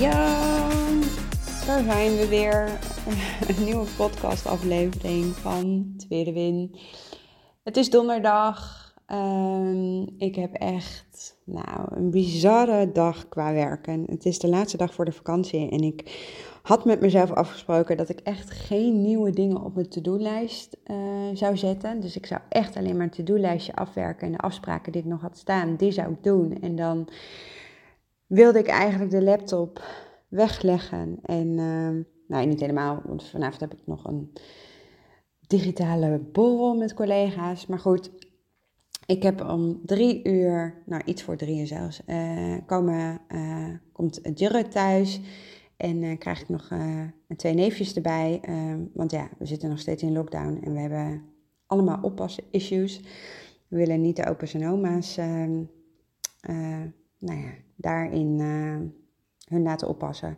Ja, daar zijn we weer. Een nieuwe podcastaflevering van Tweede Win. Het is donderdag. Um, ik heb echt nou, een bizarre dag qua werken. Het is de laatste dag voor de vakantie en ik had met mezelf afgesproken dat ik echt geen nieuwe dingen op mijn to-do-lijst uh, zou zetten. Dus ik zou echt alleen maar een to-do-lijstje afwerken en de afspraken die ik nog had staan, die zou ik doen. En dan wilde ik eigenlijk de laptop wegleggen. En uh, nou, niet helemaal, want vanavond heb ik nog een digitale borrel met collega's. Maar goed, ik heb om drie uur, nou iets voor drieën zelfs, uh, komen, uh, komt Jurre thuis. En uh, krijg ik nog twee neefjes erbij. want ja, we zitten nog steeds in lockdown en we hebben allemaal oppassen issues. We willen niet de opa's en oma's ehm, nou ja, daarin hun laten oppassen.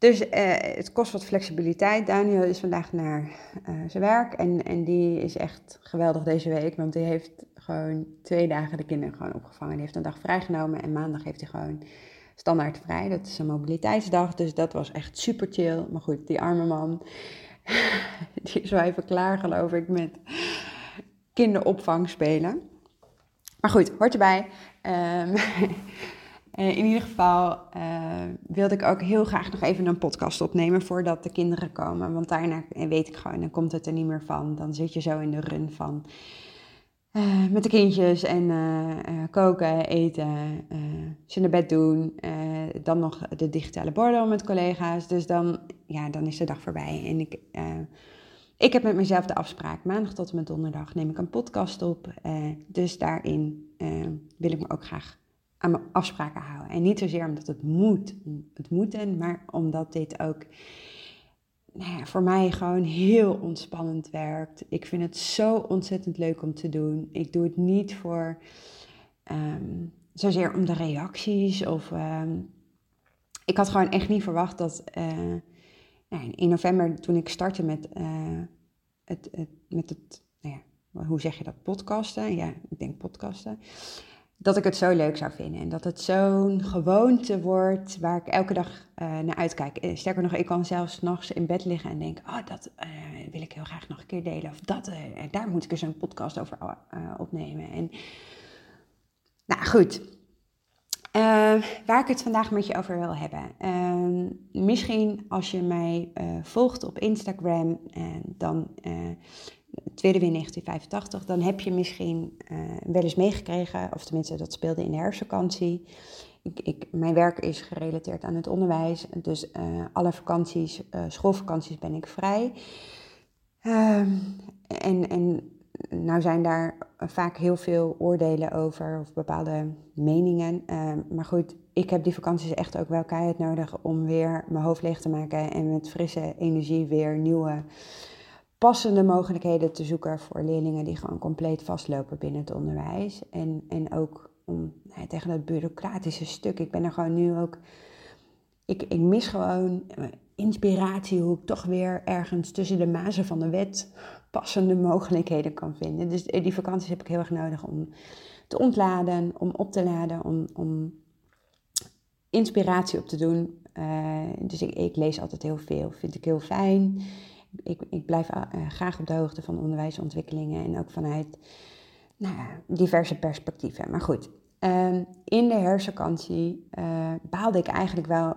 Dus uh, het kost wat flexibiliteit. Daniel is vandaag naar uh, zijn werk en, en die is echt geweldig deze week. Want die heeft gewoon twee dagen de kinderen gewoon opgevangen. Die heeft een dag vrijgenomen en maandag heeft hij gewoon standaard vrij. Dat is een mobiliteitsdag, dus dat was echt super chill. Maar goed, die arme man, die is wel even klaar geloof ik met kinderopvang spelen. Maar goed, hoort erbij. Um, Uh, in ieder geval uh, wilde ik ook heel graag nog even een podcast opnemen voordat de kinderen komen. Want daarna weet ik gewoon, dan komt het er niet meer van. Dan zit je zo in de run van uh, met de kindjes en koken, eten, ze naar bed doen. dan nog de digitale borden met collega's. Dus dan, ja, dan is de dag voorbij. En ik, ik heb met mezelf de afspraak, maandag tot en met donderdag neem ik een podcast op. dus daarin wil ik me ook graag aan mijn afspraken houden. En niet zozeer omdat het moet, het moeten, maar omdat dit ook nou ja, voor mij gewoon heel ontspannend werkt. Ik vind het zo ontzettend leuk om te doen. Ik doe het niet voor um, zozeer om de reacties of. Um, ik had gewoon echt niet verwacht dat uh, nou, in november, toen ik startte met, uh, het, het, met het, nou ja, hoe zeg je dat, podcasten? Ja, ik denk podcasten dat ik het zo leuk zou vinden. En dat het zo'n gewoonte wordt waar ik elke dag uh, naar uitkijk. Eh, sterker nog, ik kan zelfs nachts in bed liggen en denk: Oh, dat uh, wil ik heel graag nog een keer delen. Of dat, daar moet ik eens een podcast over opnemen. En, nou goed. waar ik het vandaag met je over wil hebben. Ehm, misschien als je mij volgt op Instagram, dan Tweede Win 1985, dan heb je misschien uh, wel eens meegekregen, of tenminste dat speelde in de herfstvakantie. Ik, ik, mijn werk is gerelateerd aan het onderwijs, dus uh, alle vakanties, uh, schoolvakanties ben ik vrij. Ehm, en, en nou zijn daar vaak heel veel oordelen over of bepaalde meningen. Ehm, maar goed, ik heb die vakanties echt ook wel keihard nodig om weer mijn hoofd leeg te maken en met frisse energie weer nieuwe passende mogelijkheden te zoeken voor leerlingen die gewoon compleet vastlopen binnen het onderwijs. En, en ook om nou, tegen dat bureaucratische stuk. Ik ben er gewoon nu ook. Ik, ik mis gewoon inspiratie hoe ik toch weer ergens tussen de mazen van de wet passende mogelijkheden kan vinden. Dus die vakanties heb ik heel erg nodig om te ontladen, om op te laden, om, om inspiratie op te doen. Uh, dus ik lees altijd heel veel, vind ik heel fijn ik, ik blijf uh, graag op de hoogte van onderwijsontwikkelingen en ook vanuit nou ja, diverse perspectieven. Maar goed, uh, in de herfstvakantie uh, baalde ik eigenlijk wel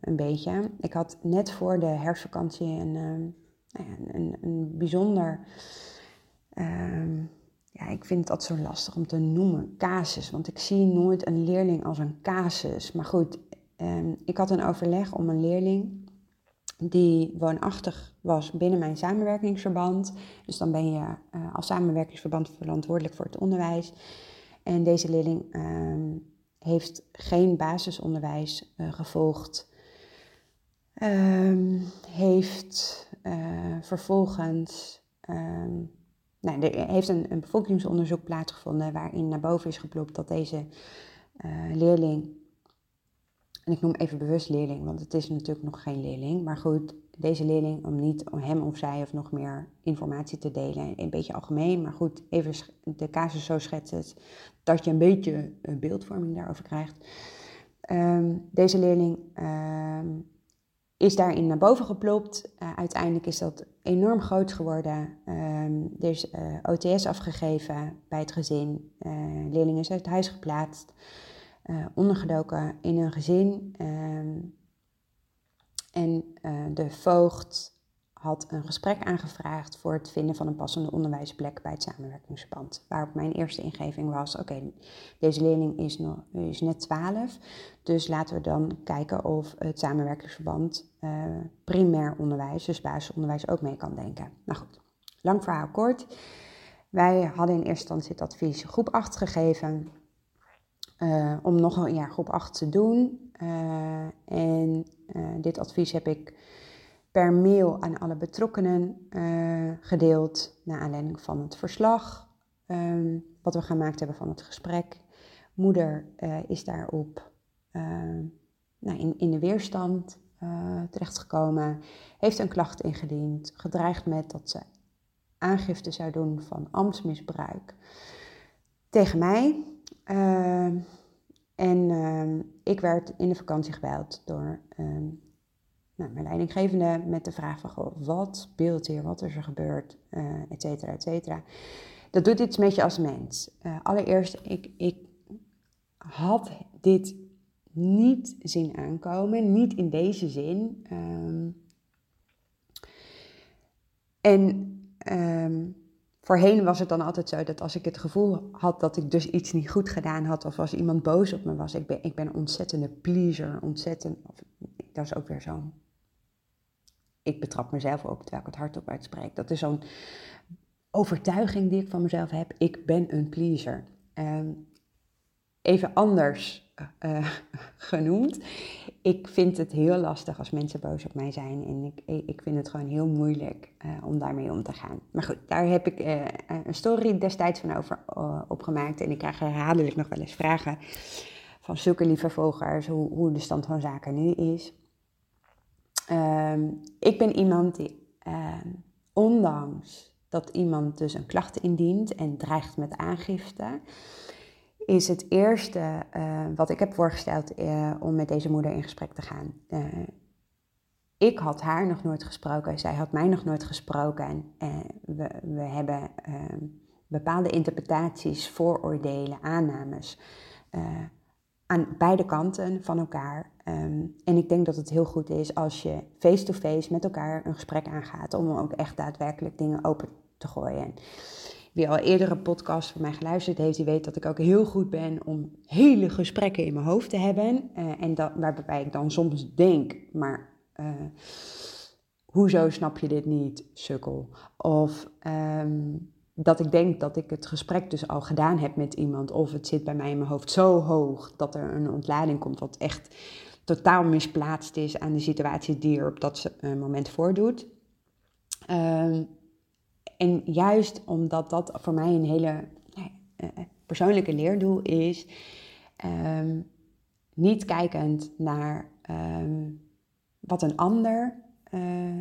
een beetje. Ik had net voor de herfstvakantie een, ehm, nou een, een bijzonder. Ehm, ja, ik vind dat zo lastig om te noemen, casus. Want ik zie nooit een leerling als een casus. Maar goed, ik had een overleg om een leerling die woonachtig was binnen mijn samenwerkingsverband. Dus dan ben je uh, als samenwerkingsverband verantwoordelijk voor het onderwijs. En deze leerling um, heeft geen basisonderwijs gevolgd. Um, heeft vervolgens um, nou, heeft een, een, bevolkingsonderzoek plaatsgevonden waarin naar boven is geplopt dat deze leerling, en ik noem even bewust leerling, want het is natuurlijk nog geen leerling, maar goed, deze leerling, om niet om hem of zij of nog meer informatie te delen, een beetje algemeen, maar goed, even de casus zo schetsen dat je een beetje beeldvorming daarover krijgt. Ehm, deze leerling ehm, is daarin naar boven geplopt. Uh, uiteindelijk is dat enorm groot geworden. Um, er is eh, OTS afgegeven bij het gezin. Uh, leerling is uit huis geplaatst. Ondergedoken in een gezin. En uh, de voogd had een gesprek aangevraagd voor het vinden van een passende onderwijsplek bij het samenwerkingsverband. Waarop mijn eerste ingeving was: oké, deze leerling is, nog, is net 12, dus laten we dan kijken of het samenwerkingsverband uh, primair onderwijs, dus basisonderwijs, ook mee kan denken. Nou goed, lang verhaal kort. Wij hadden in eerste instantie het advies groep 8 gegeven. Uh, om nog een jaar groep 8 te doen. Uh, en uh, dit advies heb ik per mail aan alle betrokkenen gedeeld. Naar aanleiding van het verslag. Um, wat we gemaakt hebben van het gesprek. Moeder is daarop nou, in, in de weerstand terechtgekomen. Heeft een klacht ingediend. Gedreigd met dat ze aangifte zou doen van ambtsmisbruik. Tegen mij. Ehm, en ehm, ik werd in de vakantie gebeld door ehm, nou, mijn leidinggevende met de vraag van, wat speelt hier, wat is er gebeurd, uh, et cetera, et cetera. Dat doet iets met je als mens. Uh, allereerst, ik, ik had dit niet zien aankomen, niet in deze zin. en Voorheen was het dan altijd zo dat als ik het gevoel had dat ik dus iets niet goed gedaan had, of als iemand boos op me was, ik ben, ik ben een ontzettende pleaser, ontzettend, of, dat is ook weer zo'n, ik betrap mezelf ook terwijl ik het hardop uitspreek. Dat is zo'n overtuiging die ik van mezelf heb, ik ben een pleaser. Um, even anders uh, genoemd. Ik vind het heel lastig als mensen boos op mij zijn. En ik, ik vind het gewoon heel moeilijk uh, om daarmee om te gaan. Maar goed, daar heb ik een story destijds van over opgemaakt. En ik krijg herhaaldelijk nog wel eens vragen van zulke lieve volgers hoe, hoe de stand van zaken nu is. Um, ik ben iemand die, ehm, ondanks dat iemand dus een klacht indient en dreigt met aangifte is het eerste uh, wat ik heb voorgesteld uh, om met deze moeder in gesprek te gaan. Uh, ik had haar nog nooit gesproken, zij had mij nog nooit gesproken. En we, we hebben ehm, bepaalde interpretaties, vooroordelen, aannames aan beide kanten van elkaar. Um, en ik denk dat het heel goed is als je face-to-face -face met elkaar een gesprek aangaat om ook echt daadwerkelijk dingen open te gooien. Wie al eerdere podcast van mij geluisterd heeft, die weet dat ik ook heel goed ben om hele gesprekken in mijn hoofd te hebben. Uh, en dat, waarbij ik dan soms denk, maar uh, hoezo snap je dit niet, sukkel? Of um, dat ik denk dat ik het gesprek dus al gedaan heb met iemand. Of het zit bij mij in mijn hoofd zo hoog dat er een ontlading komt wat echt totaal misplaatst is aan de situatie die er op dat uh, moment voordoet. Um, en juist omdat dat voor mij een hele uh, persoonlijke leerdoel is, um, niet kijkend naar um, wat een ander uh,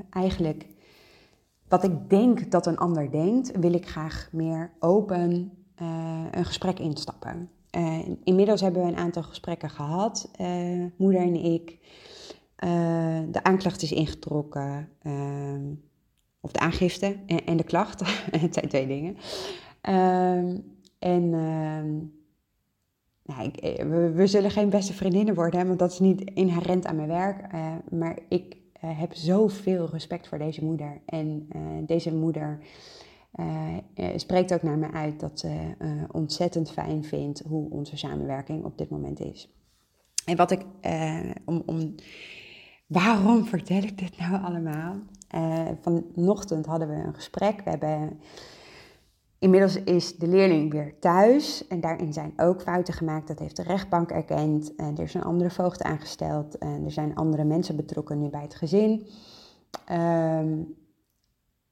eigenlijk, wat ik denk dat een ander denkt, wil ik graag meer open een gesprek instappen. inmiddels hebben we een aantal gesprekken gehad, moeder en ik. de aanklacht is ingetrokken. Ehm, of de aangifte en, en de klacht. het zijn twee dingen. Um, en um, nou, eh, we, zullen geen beste vriendinnen worden, want dat is niet inherent aan mijn werk. Uh, maar ik uh, heb zoveel respect voor deze moeder. En deze moeder spreekt ook naar me uit dat ze ontzettend fijn vindt hoe onze samenwerking op dit moment is. En wat ik, om, om, waarom vertel ik dit nou? allemaal. Uh, vanochtend hadden we een gesprek. We hebben Inmiddels is de leerling weer thuis en daarin zijn ook fouten gemaakt. Dat heeft de rechtbank erkend. En er is een andere voogd aangesteld en er zijn andere mensen betrokken nu bij het gezin. Ehm,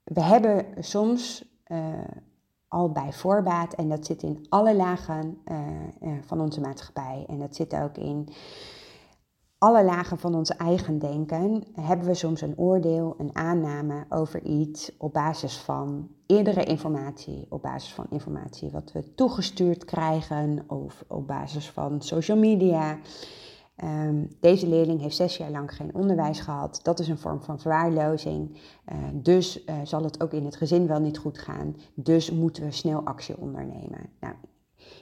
we hebben soms uh, al bij voorbaat, en dat zit in alle lagen uh, van onze maatschappij en dat zit ook in alle lagen van ons eigen denken hebben we soms een oordeel, een aanname over iets op basis van eerdere informatie, op basis van informatie wat we toegestuurd krijgen of op basis van social media. Ehm, deze leerling heeft zes jaar lang geen onderwijs gehad. Dat is een vorm van verwaarlozing. Uh, dus uh, zal het ook in het gezin wel niet goed gaan. Dus moeten we snel actie ondernemen. Nou,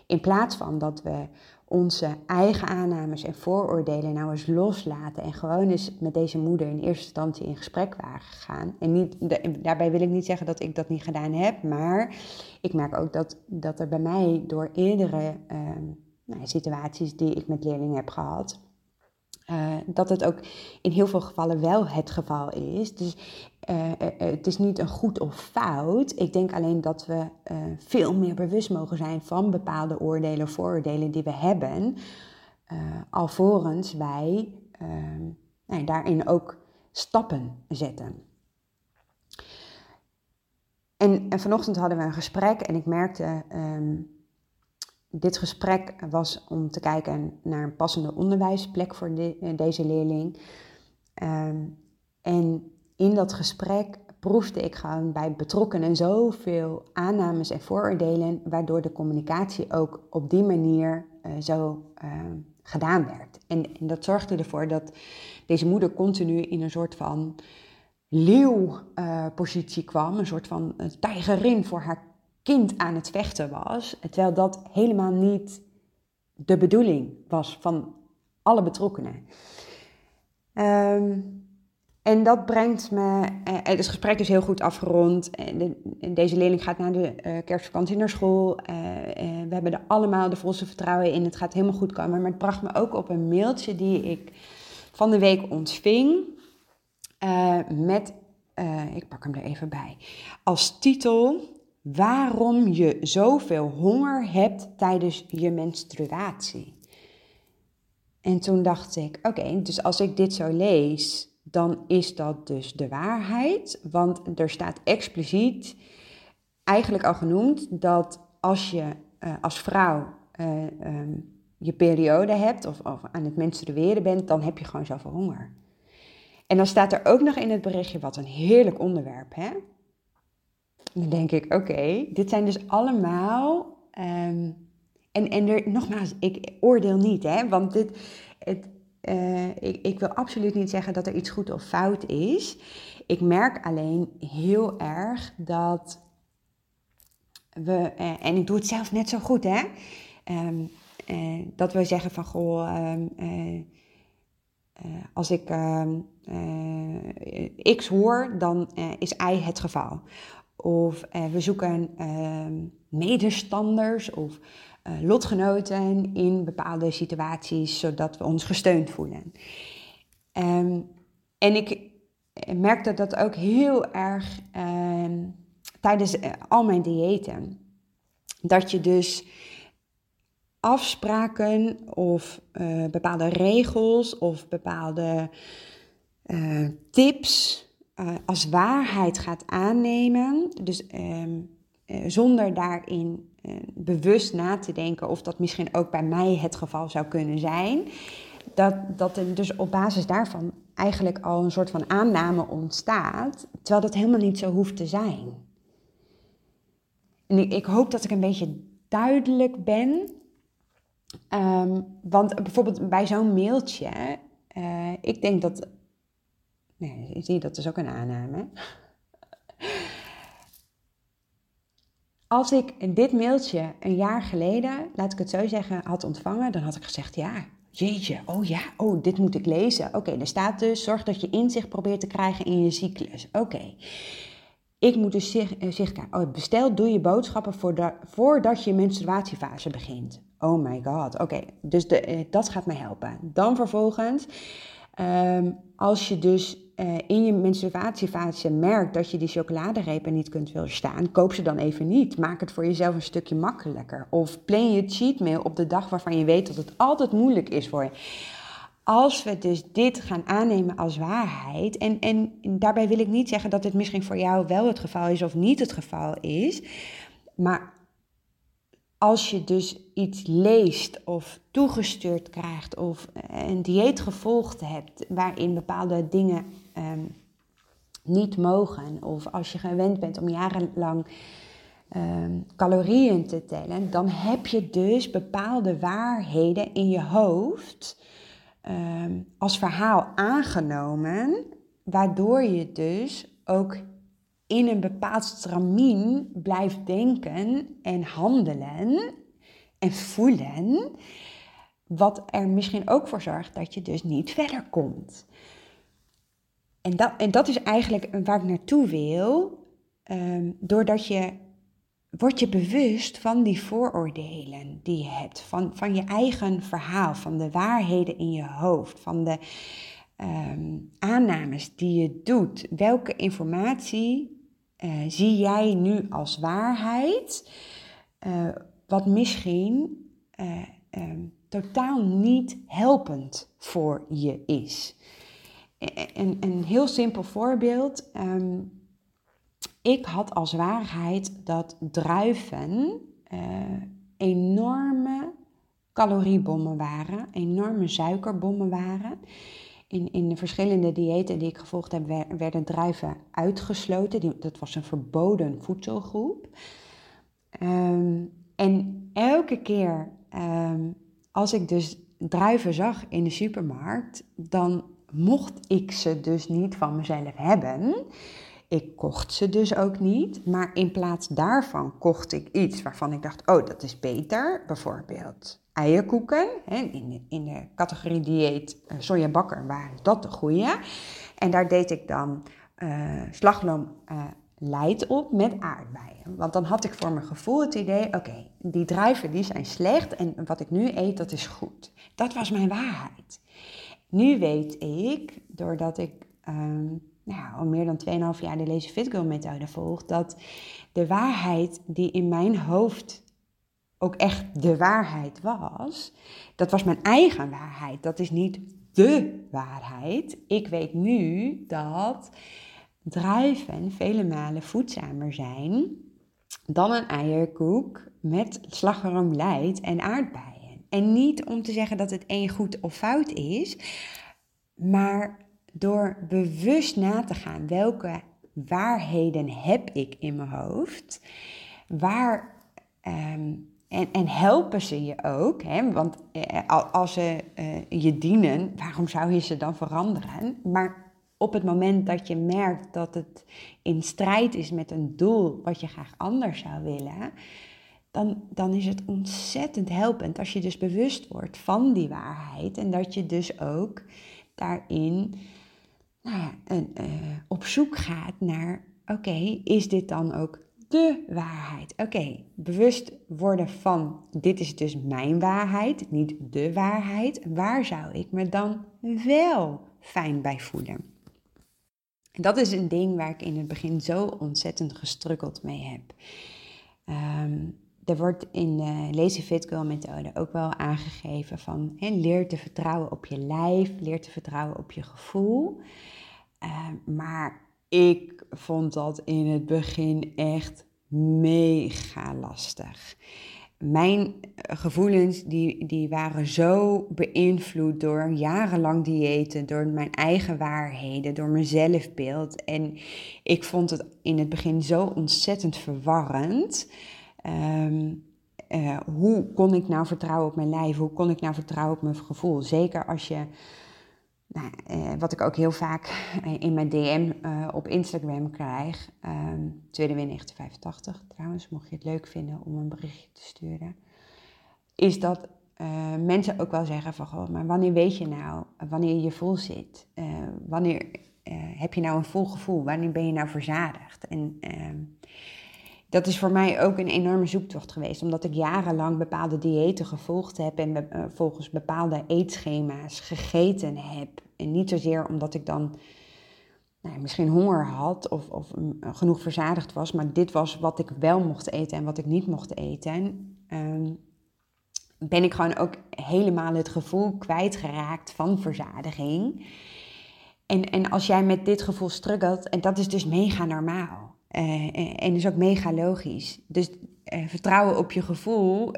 in plaats van dat we onze eigen aannames en vooroordelen nou eens loslaten en gewoon eens met deze moeder in eerste instantie in gesprek waren gegaan. En niet, daarbij wil ik niet zeggen dat ik dat niet gedaan heb, maar ik merk ook dat, dat er bij mij door eerdere uh, nou, situaties die ik met leerlingen heb gehad, uh, dat het ook in heel veel gevallen wel het geval is. Dus uh, het is niet een goed of fout. Ik denk alleen dat we veel meer bewust mogen zijn van bepaalde oordelen, vooroordelen die we hebben, alvorens wij nou, daarin ook stappen zetten. En, en, vanochtend hadden we een gesprek en ik merkte um, dit gesprek was om te kijken naar een passende onderwijsplek voor eh, deze leerling. Ehm, en in dat gesprek proefde ik gewoon bij betrokkenen zoveel aannames en vooroordelen, waardoor de communicatie ook op die manier uh, zo ehm, gedaan werd. En, en, dat zorgde ervoor dat deze moeder continu in een soort van leeuwpositie uh, kwam, een soort van tijgerin voor haar kind aan het vechten was, terwijl dat helemaal niet de bedoeling was van alle betrokkenen. Um, en dat brengt me. Eh, het gesprek is heel goed afgerond. De, deze leerling gaat na de uh, kerstvakantie naar school. Uh, we hebben er allemaal de volste vertrouwen in. Het gaat helemaal goed komen. Maar het bracht me ook op een mailtje die ik van de week ontving. met. ik pak hem er even bij. Als titel waarom je zoveel honger hebt tijdens je menstruatie. En toen dacht ik, oké, dus als ik dit zo lees, dan is dat dus de waarheid. Want er staat expliciet, eigenlijk al genoemd, dat als je uh, als vrouw uh, um, je periode hebt of, of aan het menstrueren bent, dan heb je gewoon zoveel honger. En dan staat er ook nog in het berichtje, wat een heerlijk onderwerp, hè? Dan denk ik, oké, dit zijn dus allemaal. Um, en, en er, nogmaals, ik oordeel niet, hè, want dit, het, uh, ik, ik wil absoluut niet zeggen dat er iets goed of fout is. Ik merk alleen heel erg dat we, uh, en ik doe het zelf net zo goed, hè, um, uh, dat we zeggen van goh. Um, als ik X hoor, dan is Y het geval. Of eh, we zoeken uh, medestanders of uh, lotgenoten in bepaalde situaties, zodat we ons gesteund voelen. Um, en ik merkte dat ook heel erg ehm, tijdens eh, al mijn diëten. Dat je dus afspraken of bepaalde regels of bepaalde tips uh, als waarheid gaat aannemen, dus um, uh, zonder daarin uh, bewust na te denken of dat misschien ook bij mij het geval zou kunnen zijn, dat, dat er dus op basis daarvan eigenlijk al een soort van aanname ontstaat, terwijl dat helemaal niet zo hoeft te zijn. En ik, hoop dat ik een beetje duidelijk ben, um, want bijvoorbeeld bij zo'n mailtje, ik denk dat Nee, zie je, dat is ook een aanname. Als ik dit mailtje een jaar geleden, laat ik het zo zeggen, had ontvangen, dan had ik gezegd: ja, jeetje, oh ja, oh, dit moet ik lezen. Oké, er staat dus: zorg dat je inzicht probeert te krijgen in je cyclus. Oké. Ik moet dus eh, zicht krijgen. Oh, bestel, doe je boodschappen voordat, je menstruatiefase begint. Oh my god. Oké, dus de, eh, dat gaat me helpen. Dan vervolgens Ehm, als je dus uh, in je menstruatiefase merkt dat je die chocoladerepen niet kunt weerstaan, koop ze dan even niet. Maak het voor jezelf een stukje makkelijker. Of plan je cheatmeal op de dag waarvan je weet dat het altijd moeilijk is voor je. Als we dus dit gaan aannemen als waarheid, en, en daarbij wil ik niet zeggen dat dit misschien voor jou wel het geval is of niet het geval is, maar als je dus iets leest of toegestuurd krijgt of een dieet gevolgd hebt waarin bepaalde dingen ehm, niet mogen, of als je gewend bent om jarenlang um, calorieën te tellen, dan heb je dus bepaalde waarheden in je hoofd ehm, als verhaal aangenomen, waardoor je dus ook in een bepaald stramien blijft denken en handelen en voelen, wat er misschien ook voor zorgt dat je dus niet verder komt. En dat, en dat is eigenlijk waar ik naartoe wil, um, doordat je word je bewust van die vooroordelen die je hebt, van, van je eigen verhaal, van de waarheden in je hoofd, van de um, aannames die je doet. Welke informatie uh, zie jij nu als waarheid, uh, wat misschien uh, um, totaal niet helpend voor je is. Een, een heel simpel voorbeeld. Um, ik had als waarheid dat druiven enorme caloriebommen waren, enorme suikerbommen waren in, in de verschillende diëten die ik gevolgd heb, werden druiven uitgesloten. Die, dat was een verboden voedselgroep. Ehm, en elke keer um, als ik dus druiven zag in de supermarkt, dan mocht ik ze dus niet van mezelf hebben. Ik kocht ze dus ook niet, maar in plaats daarvan kocht ik iets waarvan ik dacht, oh, dat is beter. Bijvoorbeeld eierkoeken. In, de, in de categorie dieet uh, sojabakker waren dat de goede. En daar deed ik dan uh, slagroom leid op met aardbeien. Want dan had ik voor mijn gevoel het idee, oké, die druiven die zijn slecht en wat ik nu eet, dat is goed. Dat was mijn waarheid. Nu weet ik, doordat ik um, nou, al meer dan 2,5 jaar de Lazy Fit Girl methode volg, dat de waarheid die in mijn hoofd ook echt de waarheid was, dat was mijn eigen waarheid. Dat is niet de waarheid. Ik weet nu dat druiven vele malen voedzamer zijn dan een eierkoek met slagroom light en aardbeien. En niet om te zeggen dat het één goed of fout is, maar door bewust na te gaan welke waarheden heb ik in mijn hoofd, waar um, en, en helpen ze je ook, hè? want eh, als ze eh, je dienen, waarom zou je ze dan veranderen? Maar op het moment dat je merkt dat het in strijd is met een doel wat je graag anders zou willen, dan, dan is het ontzettend helpend als je dus bewust wordt van die waarheid en dat je dus ook daarin nou uh, op zoek gaat naar, oké, is dit dan ook de waarheid. Oké, bewust worden van dit is dus mijn waarheid, niet de waarheid. Waar zou ik me dan wel fijn bij voelen? En dat is een ding waar ik in het begin zo ontzettend gestrukkeld mee heb. Um, er wordt in de Lazy Fit Girl methode ook wel aangegeven van leer te vertrouwen op je lijf, leer te vertrouwen op je gevoel. Uh, maar ik vond dat in het begin echt mega lastig. Mijn gevoelens die, die waren zo beïnvloed door jarenlang diëten, door mijn eigen waarheden, door mijn zelfbeeld. En ik vond het in het begin zo ontzettend verwarrend. Um, uh, hoe kon ik nou vertrouwen op mijn lijf? Hoe kon ik nou vertrouwen op mijn gevoel? Zeker als je nou, eh, wat ik ook heel vaak in mijn DM op Instagram krijg, um, tweede win 1985 trouwens, mocht je het leuk vinden om een berichtje te sturen, is dat mensen ook wel zeggen van, goh, maar wanneer weet je nou wanneer je vol zit? Wanneer heb je nou een vol gevoel? Wanneer ben je nou verzadigd? En ehm, dat is voor mij ook een enorme zoektocht geweest, omdat ik jarenlang bepaalde diëten gevolgd heb en uh, volgens bepaalde eetschema's gegeten heb. En niet zozeer omdat ik dan nou, misschien honger had of, of mm, genoeg verzadigd was, maar dit was wat ik wel mocht eten en wat ik niet mocht eten. Um, ben ik gewoon ook helemaal het gevoel kwijtgeraakt van verzadiging. En, en als jij met dit gevoel struggelt, en dat is dus mega normaal. Uh, en is ook mega logisch. Dus uh, vertrouwen op je gevoel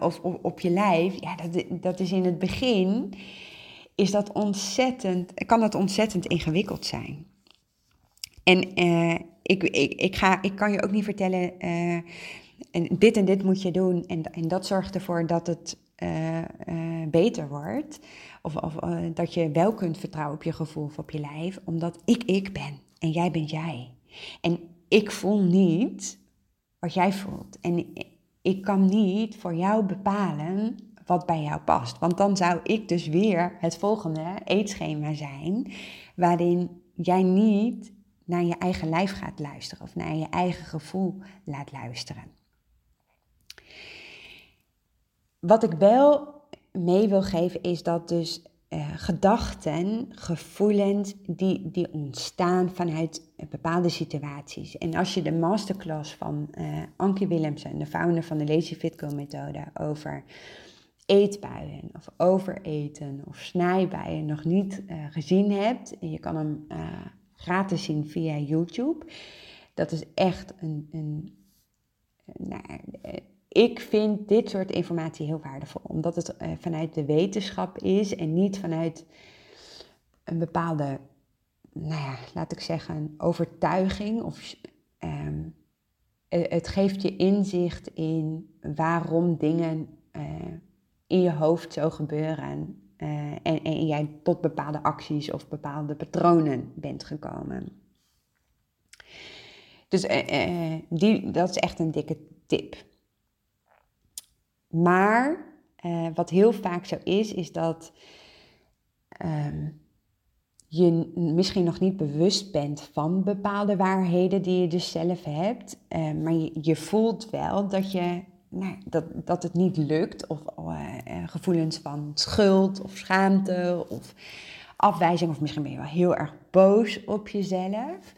of, of, op je lijf, ja, dat, dat is in het begin, is dat ontzettend, kan dat ontzettend ingewikkeld zijn. En ik, ik, ik, ga, ik kan je ook niet vertellen, en dit en dit moet je doen en, en dat zorgt ervoor dat het beter wordt. Of, of dat je wel kunt vertrouwen op je gevoel of op je lijf, omdat ik ik ben en jij bent jij. En ik voel niet wat jij voelt. En ik kan niet voor jou bepalen wat bij jou past. Want dan zou ik dus weer het volgende eetschema zijn, waarin jij niet naar je eigen lijf gaat luisteren of naar je eigen gevoel laat luisteren. Wat ik wel mee wil geven is dat dus uh, gedachten, gevoelens die, die ontstaan vanuit bepaalde situaties. En als je de masterclass van uh, Ankie Willemsen, de founder van de Lazy Fit Girl methode, over eetbuien of overeten of snijbuien nog niet uh, gezien hebt, en je kan hem gratis zien via YouTube. Dat is echt een, een nou, ik vind dit soort informatie heel waardevol, omdat het uh, vanuit de wetenschap is en niet vanuit een bepaalde, nou ja, laat ik zeggen, overtuiging. Of, um, het geeft je inzicht in waarom dingen uh, in je hoofd zo gebeuren. Uh, en, en jij tot bepaalde acties of bepaalde patronen bent gekomen. Dus die, dat is echt een dikke tip. Maar uh, wat heel vaak zo is, is dat um, je misschien nog niet bewust bent van bepaalde waarheden die je dus zelf hebt. Uh, maar je, voelt wel dat, je, nou, dat, dat het niet lukt. Of uh, gevoelens van schuld of schaamte of afwijzing. Of misschien ben je wel heel erg boos op jezelf.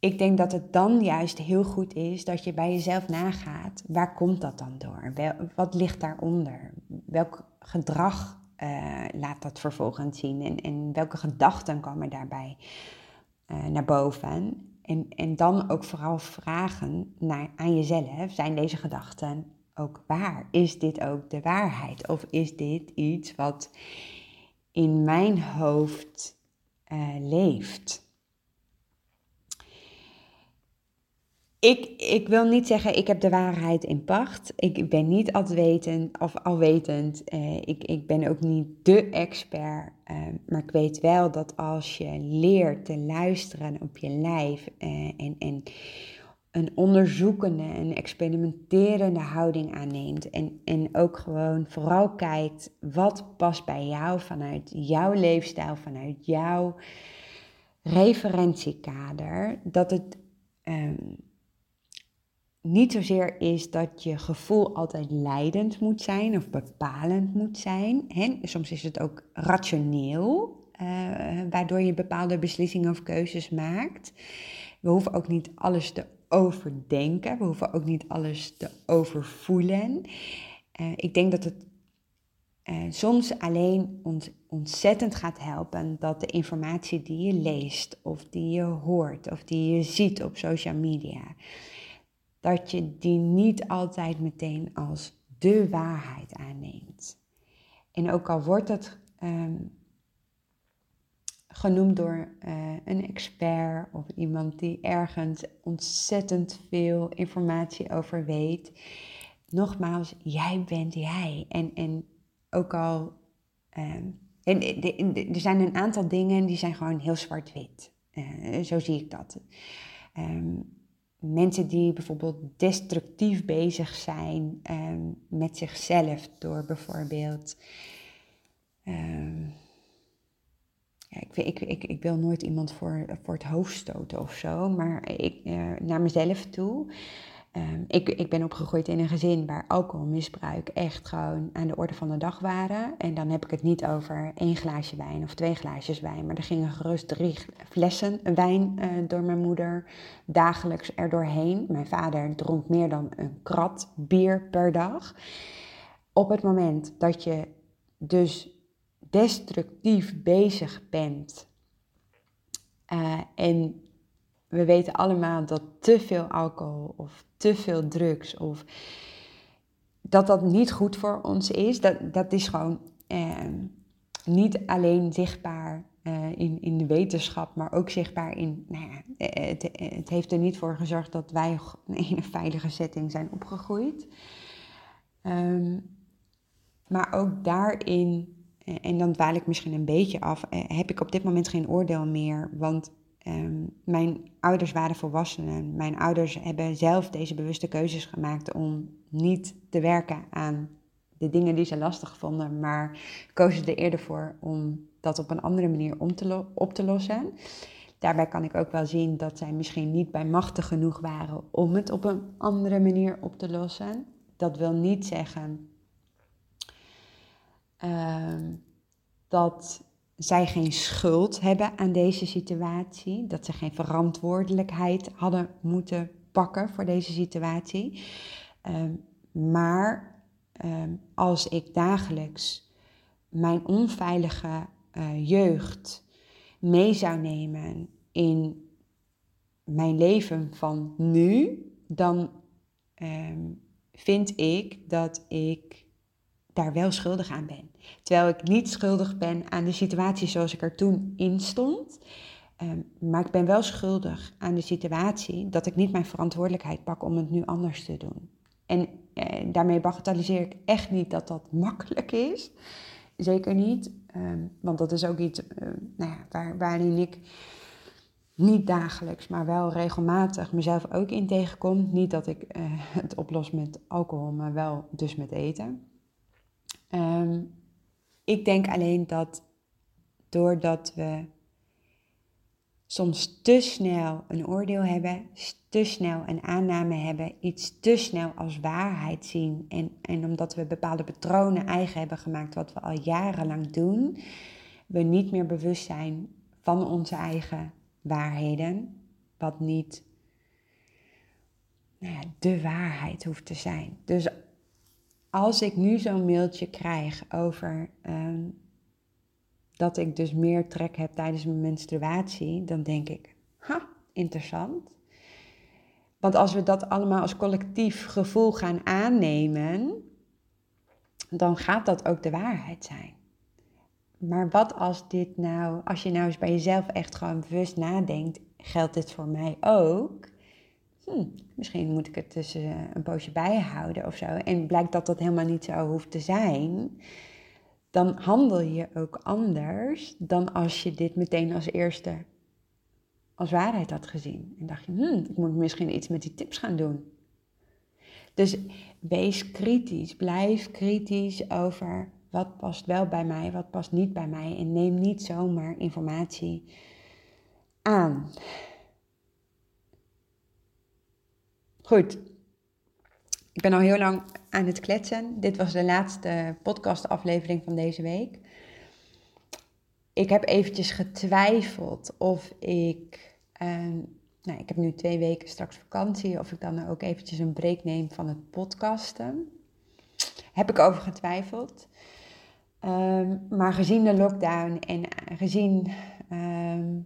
Ik denk dat het dan juist heel goed is dat je bij jezelf nagaat, waar komt dat dan door? wat ligt daaronder? Welk gedrag uh, laat dat vervolgens zien? En, welke gedachten komen daarbij uh, naar boven? En, en dan ook vooral vragen naar, aan jezelf, zijn deze gedachten ook waar? Is dit ook de waarheid? Of is dit iets wat in mijn hoofd uh, leeft? Ik, ik wil niet zeggen, ik heb de waarheid in pacht. Ik ben niet alwetend of alwetend. Uh, ik, ik ben ook niet de expert. Uh, maar ik weet wel dat als je leert te luisteren op je lijf uh, en, en een onderzoekende, een experimenterende houding aanneemt. En, en ook gewoon vooral kijkt wat past bij jou vanuit jouw leefstijl, vanuit jouw referentiekader. Dat het. Um, niet zozeer is dat je gevoel altijd leidend moet zijn of bepalend moet zijn. Hè? Soms is het ook rationeel, uh, waardoor je bepaalde beslissingen of keuzes maakt. We hoeven ook niet alles te overdenken, we hoeven ook niet alles te overvoelen. Uh, ik denk dat het uh, soms alleen ons ontzettend gaat helpen dat de informatie die je leest of die je hoort of die je ziet op social media, dat je die niet altijd meteen als de waarheid aanneemt. En ook al wordt het um, genoemd door uh, een expert of iemand die ergens ontzettend veel informatie over weet, nogmaals, jij bent jij. En, en ook al. Um, en, er zijn een aantal dingen die zijn gewoon heel zwart-wit. Uh, zo zie ik dat. Um, mensen die bijvoorbeeld destructief bezig zijn um, met zichzelf door bijvoorbeeld. Um, ja, ik, ik, ik, ik, wil nooit iemand voor, voor het hoofd stoten of zo, maar ik, uh, naar mezelf toe. Ehm, ik, ik ben opgegroeid in een gezin waar alcoholmisbruik echt gewoon aan de orde van de dag waren. En dan heb ik het niet over één glaasje wijn of twee glaasjes wijn. Maar er gingen gerust drie flessen wijn uh, door mijn moeder dagelijks er doorheen. Mijn vader dronk meer dan een krat bier per dag. Op het moment dat je dus destructief bezig bent uh, en we weten allemaal dat te veel alcohol of te veel drugs of dat dat niet goed voor ons is. Dat, dat is gewoon eh, niet alleen zichtbaar uh, in, in de wetenschap, maar ook zichtbaar in. Nou ja, het, het heeft er niet voor gezorgd dat wij in een veilige setting zijn opgegroeid. Um, maar ook daarin, eh, en dan dwaal ik misschien een beetje af, eh, heb ik op dit moment geen oordeel meer. Want Ehm, mijn ouders waren volwassenen. Mijn ouders hebben zelf deze bewuste keuzes gemaakt om niet te werken aan de dingen die ze lastig vonden, maar kozen er eerder voor om dat op een andere manier om te op te lossen. Daarbij kan ik ook wel zien dat zij misschien niet bij machtig genoeg waren om het op een andere manier op te lossen. Dat wil niet zeggen ehm, dat zij geen schuld hebben aan deze situatie, dat ze geen verantwoordelijkheid hadden moeten pakken voor deze situatie. Ehm, maar ehm, als ik dagelijks mijn onveilige uh, jeugd mee zou nemen in mijn leven van nu, dan ehm, vind ik dat ik daar wel schuldig aan ben. Terwijl ik niet schuldig ben aan de situatie zoals ik er toen in stond. Ehm, maar ik ben wel schuldig aan de situatie dat ik niet mijn verantwoordelijkheid pak om het nu anders te doen. En eh, daarmee bagatelliseer ik echt niet dat dat makkelijk is. Zeker niet. Ehm, want dat is ook iets uh, nou ja, waar, waarin ik niet dagelijks, maar wel regelmatig mezelf ook in tegenkom. Niet dat ik uh, het oplos met alcohol, maar wel dus met eten. Um, ik denk alleen dat doordat we soms te snel een oordeel hebben, te snel een aanname hebben, iets te snel als waarheid zien en, en omdat we bepaalde patronen eigen hebben gemaakt wat we al jarenlang doen, we niet meer bewust zijn van onze eigen waarheden, wat niet nou ja, de waarheid hoeft te zijn. Dus als ik nu zo'n mailtje krijg over ehm, dat ik dus meer trek heb tijdens mijn menstruatie, dan denk ik, ha, interessant. Want als we dat allemaal als collectief gevoel gaan aannemen, dan gaat dat ook de waarheid zijn. Maar wat als dit nou, als je nou eens bij jezelf echt gewoon bewust nadenkt, geldt dit voor mij ook? Hm, misschien moet ik het tussen een poosje bijhouden of zo. En blijkt dat dat helemaal niet zo hoeft te zijn. Dan handel je ook anders dan als je dit meteen als eerste als waarheid had gezien. En dacht je, hm, ik moet misschien iets met die tips gaan doen. Dus wees kritisch, blijf kritisch over wat past wel bij mij, wat past niet bij mij. En neem niet zomaar informatie aan. Goed. Ik ben al heel lang aan het kletsen. Dit was de laatste podcastaflevering van deze week. Ik heb eventjes getwijfeld of ik. Ehm, nou, ik heb nu twee weken straks vakantie. Of ik dan ook eventjes een break neem van het podcasten. Heb ik over getwijfeld. Ehm, maar gezien de lockdown en gezien ehm,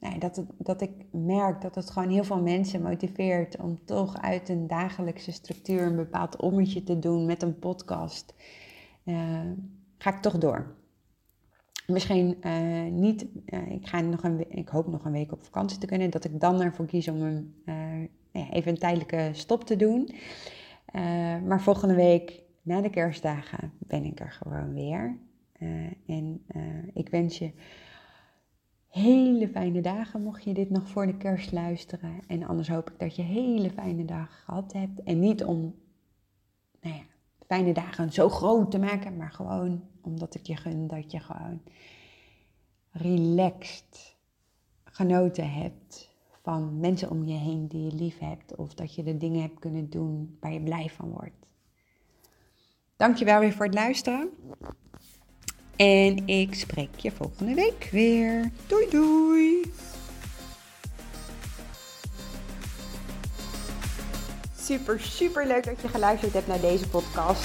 nou, dat, dat ik merk dat het gewoon heel veel mensen motiveert om toch uit een dagelijkse structuur een bepaald ommetje te doen met een podcast, uh, ga ik toch door. Misschien uh, niet, uh, ik, ga nog een, ik hoop nog een week op vakantie te kunnen, dat ik dan ervoor kies om een, even een tijdelijke stop te doen. maar volgende week, na de kerstdagen, ben ik er gewoon weer. en ik wens je hele fijne dagen mocht je dit nog voor de kerst luisteren. En anders hoop ik dat je hele fijne dagen gehad hebt. En niet om nou ja, fijne dagen zo groot te maken, maar gewoon omdat ik je gun dat je gewoon relaxed genoten hebt van mensen om je heen die je lief hebt. Of dat je de dingen hebt kunnen doen waar je blij van wordt. Dankjewel weer voor het luisteren. En ik spreek je volgende week weer. Doei doei! Super, super leuk dat je geluisterd hebt naar deze podcast.